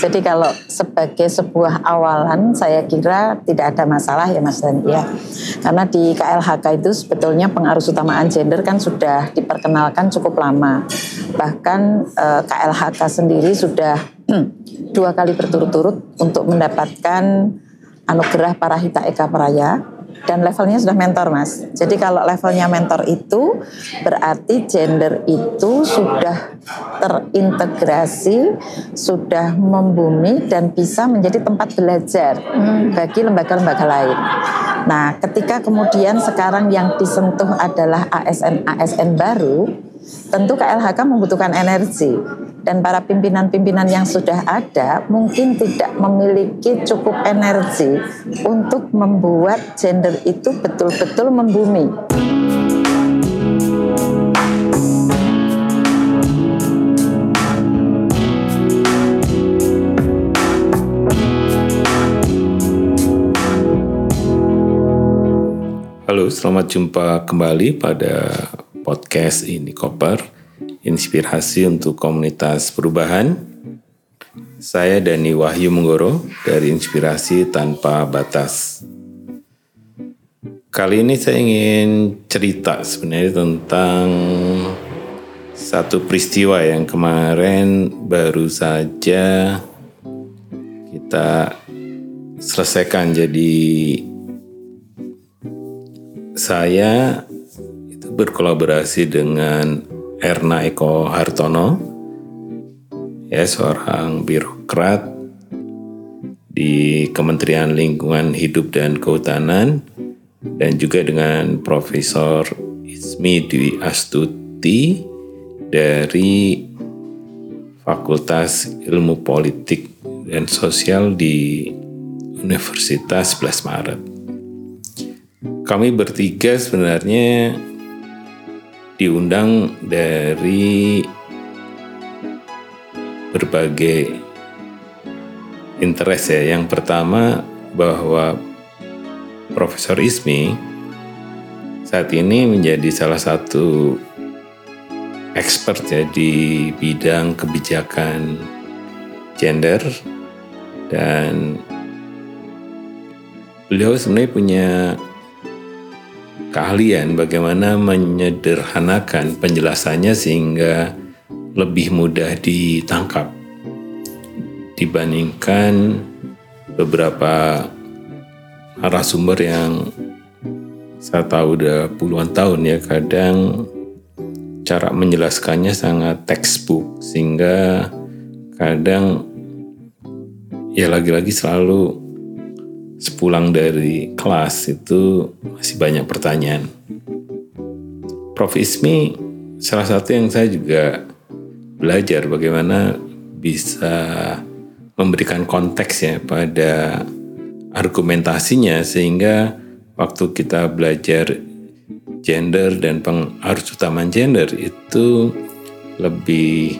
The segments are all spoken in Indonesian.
Jadi kalau sebagai sebuah awalan saya kira tidak ada masalah ya Mas Dan ya. Karena di KLHK itu sebetulnya pengaruh utamaan gender kan sudah diperkenalkan cukup lama. Bahkan eh, KLHK sendiri sudah dua kali berturut-turut untuk mendapatkan anugerah Parahita Eka Praya dan levelnya sudah mentor mas. Jadi kalau levelnya mentor itu berarti gender itu sudah terintegrasi, sudah membumi dan bisa menjadi tempat belajar hmm. bagi lembaga-lembaga lain. Nah, ketika kemudian sekarang yang disentuh adalah ASN-ASN baru, tentu KLHK membutuhkan energi dan para pimpinan-pimpinan yang sudah ada mungkin tidak memiliki cukup energi untuk membuat gender itu betul-betul membumi. Halo, selamat jumpa kembali pada podcast ini Koper inspirasi untuk komunitas perubahan. Saya Dani Wahyu Menggoro dari Inspirasi Tanpa Batas. Kali ini saya ingin cerita sebenarnya tentang satu peristiwa yang kemarin baru saja kita selesaikan. Jadi saya itu berkolaborasi dengan Erna Eko Hartono, ya seorang birokrat di Kementerian Lingkungan Hidup dan Kehutanan, dan juga dengan Profesor Ismi Dwi Astuti dari Fakultas Ilmu Politik dan Sosial di Universitas 11 Maret. Kami bertiga sebenarnya diundang dari berbagai interest ya. Yang pertama bahwa Profesor Ismi saat ini menjadi salah satu expert ya di bidang kebijakan gender dan beliau sebenarnya punya keahlian bagaimana menyederhanakan penjelasannya sehingga lebih mudah ditangkap dibandingkan beberapa narasumber yang saya tahu udah puluhan tahun ya kadang cara menjelaskannya sangat textbook sehingga kadang ya lagi-lagi selalu sepulang dari kelas itu masih banyak pertanyaan. Prof. Ismi salah satu yang saya juga belajar bagaimana bisa memberikan konteks ya pada argumentasinya sehingga waktu kita belajar gender dan pengaruh utama gender itu lebih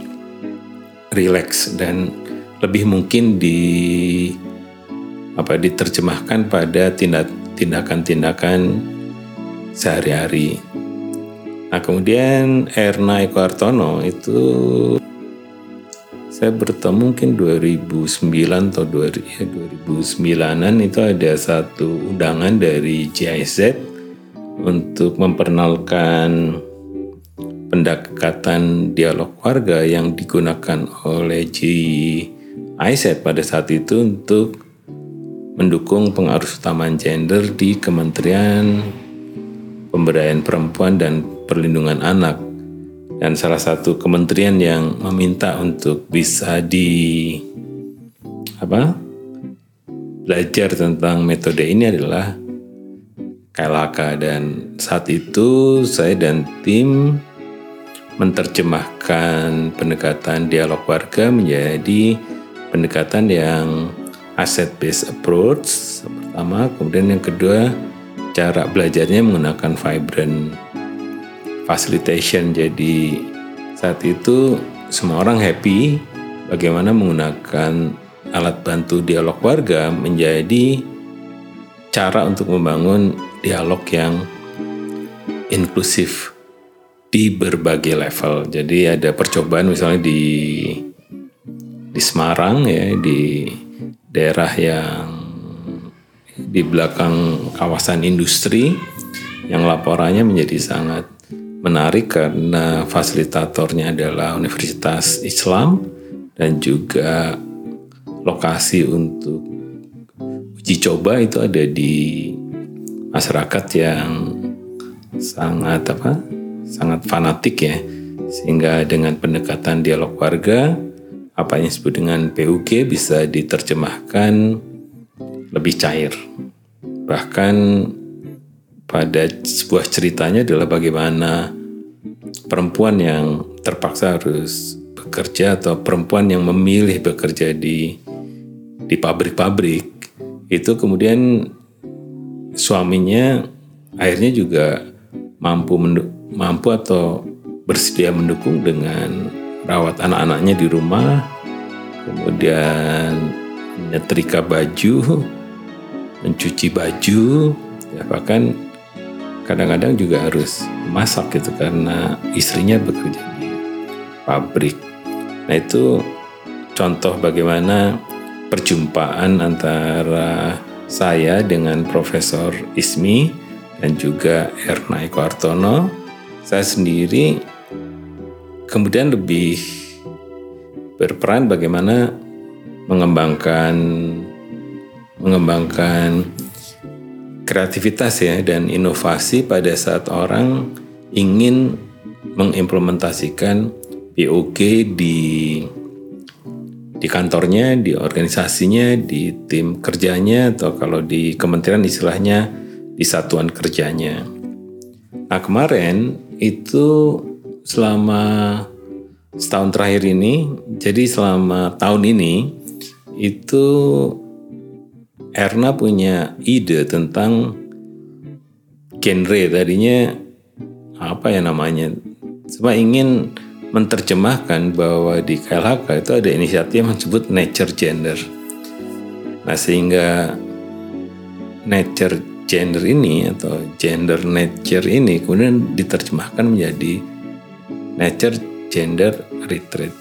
rileks dan lebih mungkin di apa diterjemahkan pada tindakan-tindakan sehari-hari. Nah kemudian Erna Eko Artono itu saya bertemu mungkin 2009 atau 2009an ya, itu ada satu undangan dari GIZ untuk memperkenalkan pendekatan dialog warga yang digunakan oleh GIZ pada saat itu untuk mendukung pengaruh utama gender di Kementerian Pemberdayaan Perempuan dan Perlindungan Anak. Dan salah satu kementerian yang meminta untuk bisa di apa belajar tentang metode ini adalah KLHK dan saat itu saya dan tim menerjemahkan pendekatan dialog warga menjadi pendekatan yang asset based approach pertama, kemudian yang kedua cara belajarnya menggunakan vibrant facilitation. Jadi saat itu semua orang happy bagaimana menggunakan alat bantu dialog warga menjadi cara untuk membangun dialog yang inklusif di berbagai level. Jadi ada percobaan misalnya di di di Semarang ya di daerah yang di belakang kawasan industri yang laporannya menjadi sangat menarik karena fasilitatornya adalah Universitas Islam dan juga lokasi untuk uji coba itu ada di masyarakat yang sangat apa sangat fanatik ya. Sehingga dengan pendekatan dialog warga apa yang disebut dengan PUG bisa diterjemahkan lebih cair. Bahkan pada sebuah ceritanya adalah bagaimana perempuan yang terpaksa harus bekerja atau perempuan yang memilih bekerja di di pabrik-pabrik itu kemudian suaminya akhirnya juga mampu mampu atau bersedia mendukung dengan rawat anak-anaknya di rumah, kemudian nyetrika baju, mencuci baju, ya bahkan kadang-kadang juga harus masak gitu karena istrinya bekerja di pabrik. Nah itu contoh bagaimana perjumpaan antara saya dengan Profesor Ismi dan juga Erna Eko Artono, saya sendiri kemudian lebih berperan bagaimana mengembangkan mengembangkan kreativitas ya dan inovasi pada saat orang ingin mengimplementasikan POG di di kantornya, di organisasinya, di tim kerjanya, atau kalau di kementerian istilahnya di satuan kerjanya. Nah kemarin itu selama setahun terakhir ini, jadi selama tahun ini itu Erna punya ide tentang genre tadinya apa ya namanya, cuma ingin menerjemahkan bahwa di KLHK itu ada inisiatif yang disebut nature gender. Nah sehingga nature gender ini atau gender nature ini kemudian diterjemahkan menjadi nature gender retreat.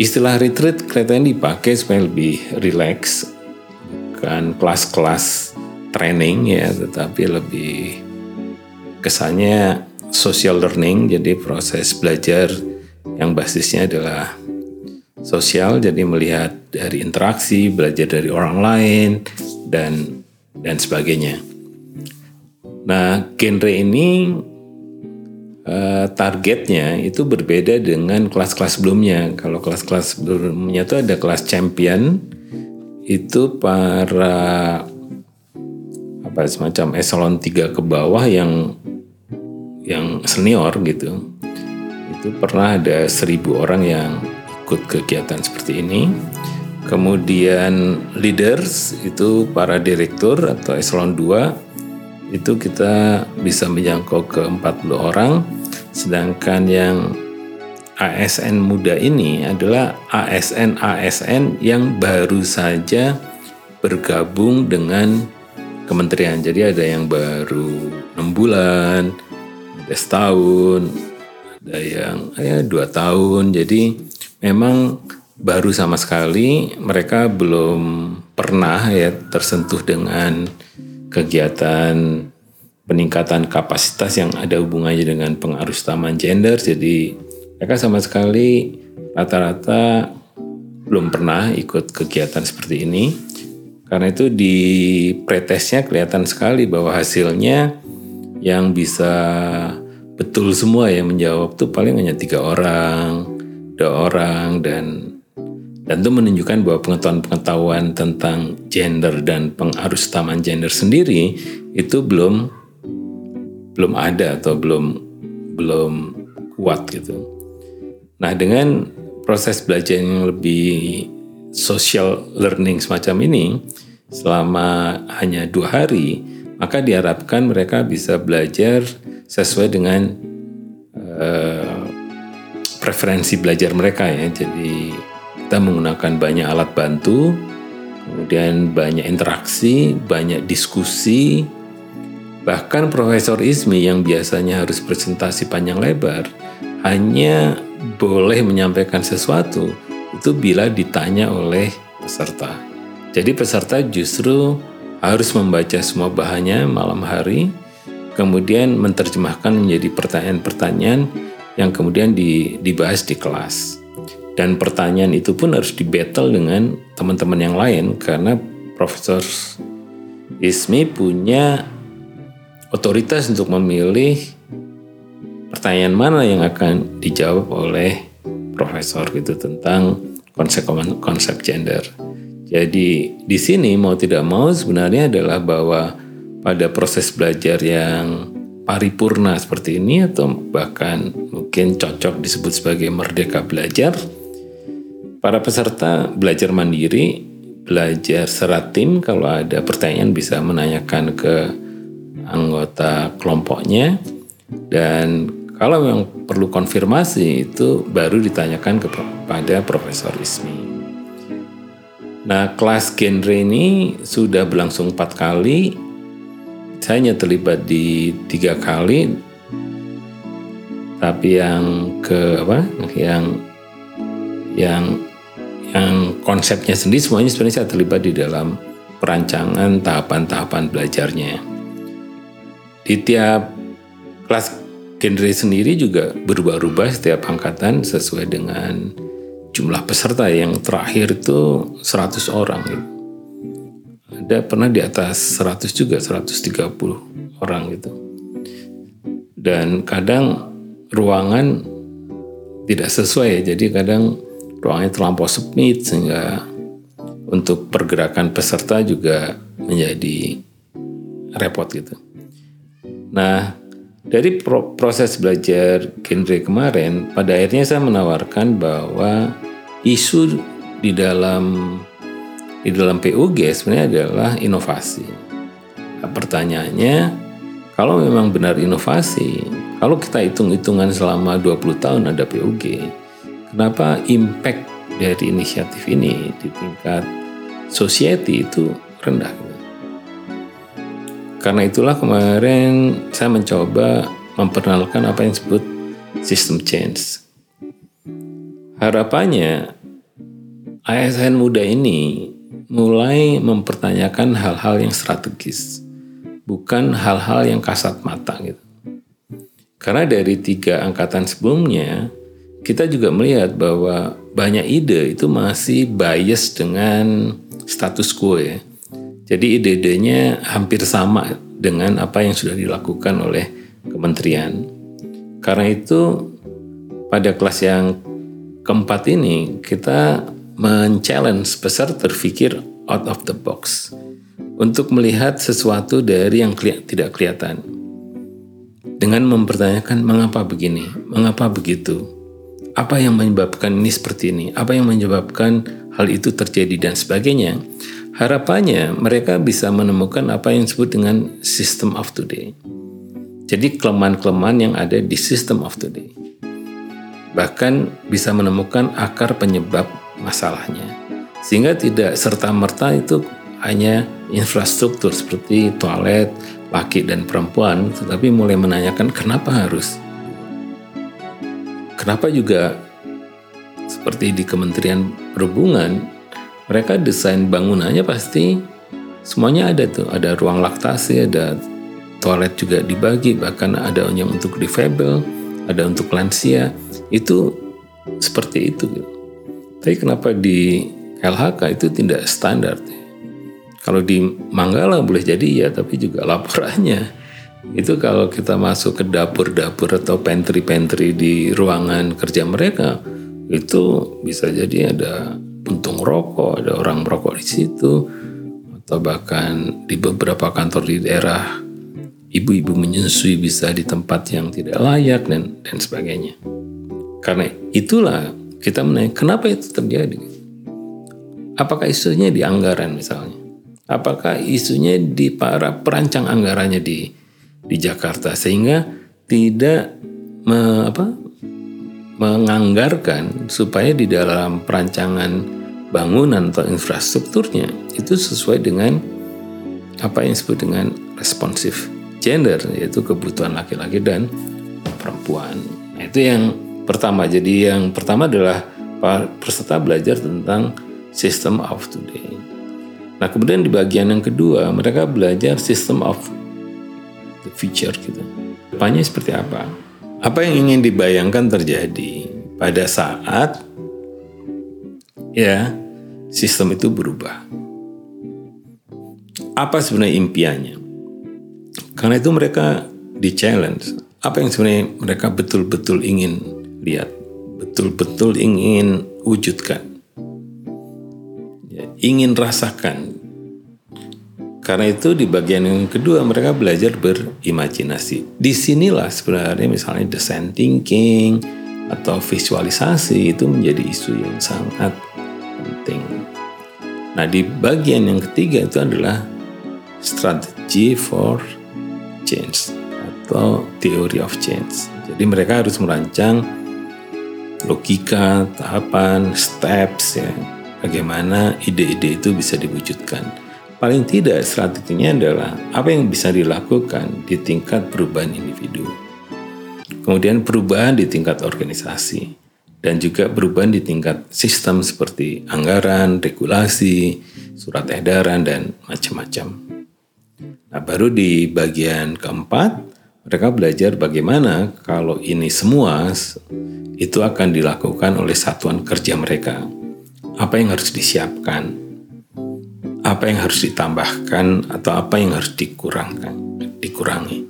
Istilah retreat kelihatannya dipakai supaya lebih relax, bukan kelas-kelas training ya, tetapi lebih kesannya social learning, jadi proses belajar yang basisnya adalah sosial, jadi melihat dari interaksi, belajar dari orang lain, dan dan sebagainya. Nah, genre ini uh, targetnya itu berbeda dengan kelas-kelas sebelumnya. Kalau kelas-kelas sebelumnya itu ada kelas champion, itu para apa semacam eselon 3 ke bawah yang yang senior gitu itu pernah ada seribu orang yang ikut kegiatan seperti ini kemudian leaders itu para direktur atau eselon 2 itu kita bisa menjangkau ke 40 orang sedangkan yang ASN muda ini adalah ASN-ASN yang baru saja bergabung dengan kementerian. Jadi ada yang baru 6 bulan, ada setahun, ada yang ya dua tahun. Jadi memang baru sama sekali mereka belum pernah ya tersentuh dengan kegiatan peningkatan kapasitas yang ada hubungannya dengan pengaruh utamaan gender. Jadi mereka sama sekali rata-rata belum pernah ikut kegiatan seperti ini. Karena itu di pretesnya kelihatan sekali bahwa hasilnya yang bisa betul semua yang menjawab tuh paling hanya tiga orang, dua orang dan dan itu menunjukkan bahwa pengetahuan-pengetahuan tentang gender dan pengarus utamaan gender sendiri itu belum belum ada atau belum belum kuat gitu. Nah dengan proses belajar yang lebih social learning semacam ini selama hanya dua hari maka diharapkan mereka bisa belajar sesuai dengan uh, preferensi belajar mereka ya. Jadi kita menggunakan banyak alat bantu, kemudian banyak interaksi, banyak diskusi. Bahkan Profesor Ismi yang biasanya harus presentasi panjang lebar hanya boleh menyampaikan sesuatu itu bila ditanya oleh peserta. Jadi peserta justru harus membaca semua bahannya malam hari, kemudian menerjemahkan menjadi pertanyaan-pertanyaan yang kemudian dibahas di kelas. Dan pertanyaan itu pun harus di battle dengan teman-teman yang lain karena Profesor Ismi punya otoritas untuk memilih pertanyaan mana yang akan dijawab oleh profesor gitu tentang konsep konsep gender. Jadi di sini mau tidak mau sebenarnya adalah bahwa pada proses belajar yang paripurna seperti ini atau bahkan mungkin cocok disebut sebagai merdeka belajar, para peserta belajar mandiri, belajar serat tim kalau ada pertanyaan bisa menanyakan ke anggota kelompoknya dan kalau yang perlu konfirmasi itu baru ditanyakan kepada Profesor Ismi. Nah kelas genre ini sudah berlangsung empat kali. Saya hanya terlibat di tiga kali. Tapi yang ke apa? Yang yang yang konsepnya sendiri semuanya sebenarnya saya terlibat di dalam perancangan tahapan-tahapan belajarnya di tiap kelas genre sendiri juga berubah-ubah setiap angkatan sesuai dengan jumlah peserta yang terakhir itu 100 orang. Ada pernah di atas 100 juga 130 orang gitu. Dan kadang ruangan tidak sesuai jadi kadang ruangannya terlampau sempit sehingga untuk pergerakan peserta juga menjadi repot gitu. Nah, dari pro proses belajar genre kemarin, pada akhirnya saya menawarkan bahwa isu di dalam di dalam PUG sebenarnya adalah inovasi. Nah, pertanyaannya, kalau memang benar inovasi, kalau kita hitung-hitungan selama 20 tahun ada PUG, kenapa impact dari inisiatif ini di tingkat society itu rendah? Karena itulah kemarin saya mencoba memperkenalkan apa yang disebut system change. Harapannya ASN muda ini mulai mempertanyakan hal-hal yang strategis, bukan hal-hal yang kasat mata gitu. Karena dari tiga angkatan sebelumnya, kita juga melihat bahwa banyak ide itu masih bias dengan status quo ya jadi ide-idenya hampir sama dengan apa yang sudah dilakukan oleh kementerian. Karena itu pada kelas yang keempat ini kita men-challenge peserta out of the box untuk melihat sesuatu dari yang keli tidak kelihatan. Dengan mempertanyakan mengapa begini, mengapa begitu, apa yang menyebabkan ini seperti ini, apa yang menyebabkan hal itu terjadi dan sebagainya. Harapannya mereka bisa menemukan apa yang disebut dengan system of today. Jadi kelemahan-kelemahan yang ada di system of today. Bahkan bisa menemukan akar penyebab masalahnya. Sehingga tidak serta-merta itu hanya infrastruktur seperti toilet, laki dan perempuan, tetapi mulai menanyakan kenapa harus. Kenapa juga seperti di Kementerian Perhubungan mereka desain bangunannya pasti semuanya ada tuh. Ada ruang laktasi ada toilet juga dibagi bahkan ada yang untuk difabel ada untuk lansia. Itu seperti itu. Tapi kenapa di LHK itu tidak standar? Kalau di Manggala boleh jadi ya tapi juga laporannya itu kalau kita masuk ke dapur-dapur atau pantry-pantry di ruangan kerja mereka itu bisa jadi ada puntung rokok, ada orang merokok di situ, atau bahkan di beberapa kantor di daerah ibu-ibu menyusui bisa di tempat yang tidak layak dan dan sebagainya. Karena itulah kita menanya kenapa itu terjadi. Apakah isunya di anggaran misalnya? Apakah isunya di para perancang anggarannya di di Jakarta sehingga tidak me, apa, menganggarkan supaya di dalam perancangan bangunan atau infrastrukturnya itu sesuai dengan apa yang disebut dengan responsif gender yaitu kebutuhan laki-laki dan perempuan. Nah, itu yang pertama. Jadi yang pertama adalah peserta belajar tentang system of today. Nah, kemudian di bagian yang kedua, mereka belajar system of the future gitu. Depannya seperti apa? Apa yang ingin dibayangkan terjadi pada saat ya sistem itu berubah? Apa sebenarnya impiannya? Karena itu mereka di challenge. Apa yang sebenarnya mereka betul-betul ingin lihat, betul-betul ingin wujudkan ingin rasakan. Karena itu di bagian yang kedua mereka belajar berimajinasi. Di sinilah sebenarnya misalnya design thinking atau visualisasi itu menjadi isu yang sangat penting. Nah di bagian yang ketiga itu adalah strategy for change atau theory of change. Jadi mereka harus merancang logika, tahapan, steps ya bagaimana ide-ide itu bisa diwujudkan. Paling tidak strateginya adalah apa yang bisa dilakukan di tingkat perubahan individu. Kemudian perubahan di tingkat organisasi dan juga perubahan di tingkat sistem seperti anggaran, regulasi, surat edaran dan macam-macam. Nah, baru di bagian keempat mereka belajar bagaimana kalau ini semua itu akan dilakukan oleh satuan kerja mereka apa yang harus disiapkan, apa yang harus ditambahkan, atau apa yang harus dikurangkan, dikurangi,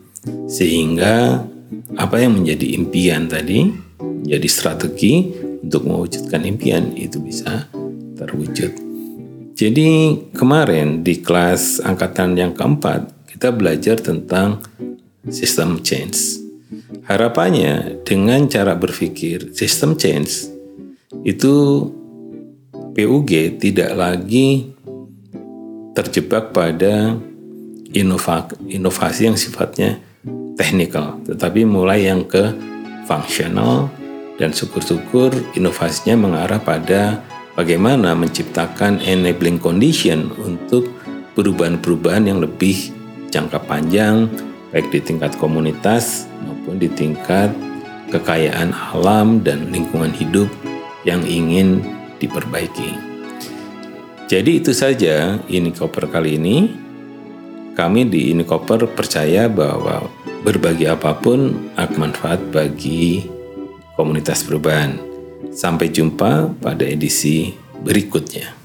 sehingga apa yang menjadi impian tadi menjadi strategi untuk mewujudkan impian itu bisa terwujud. Jadi kemarin di kelas angkatan yang keempat kita belajar tentang sistem change. Harapannya dengan cara berpikir sistem change itu PUG tidak lagi terjebak pada inovasi yang sifatnya teknikal, tetapi mulai yang ke fungsional dan syukur-syukur inovasinya mengarah pada bagaimana menciptakan enabling condition untuk perubahan-perubahan yang lebih jangka panjang baik di tingkat komunitas maupun di tingkat kekayaan alam dan lingkungan hidup yang ingin diperbaiki. Jadi itu saja ini koper kali ini. Kami di ini koper percaya bahwa berbagi apa pun akan manfaat bagi komunitas perubahan. Sampai jumpa pada edisi berikutnya.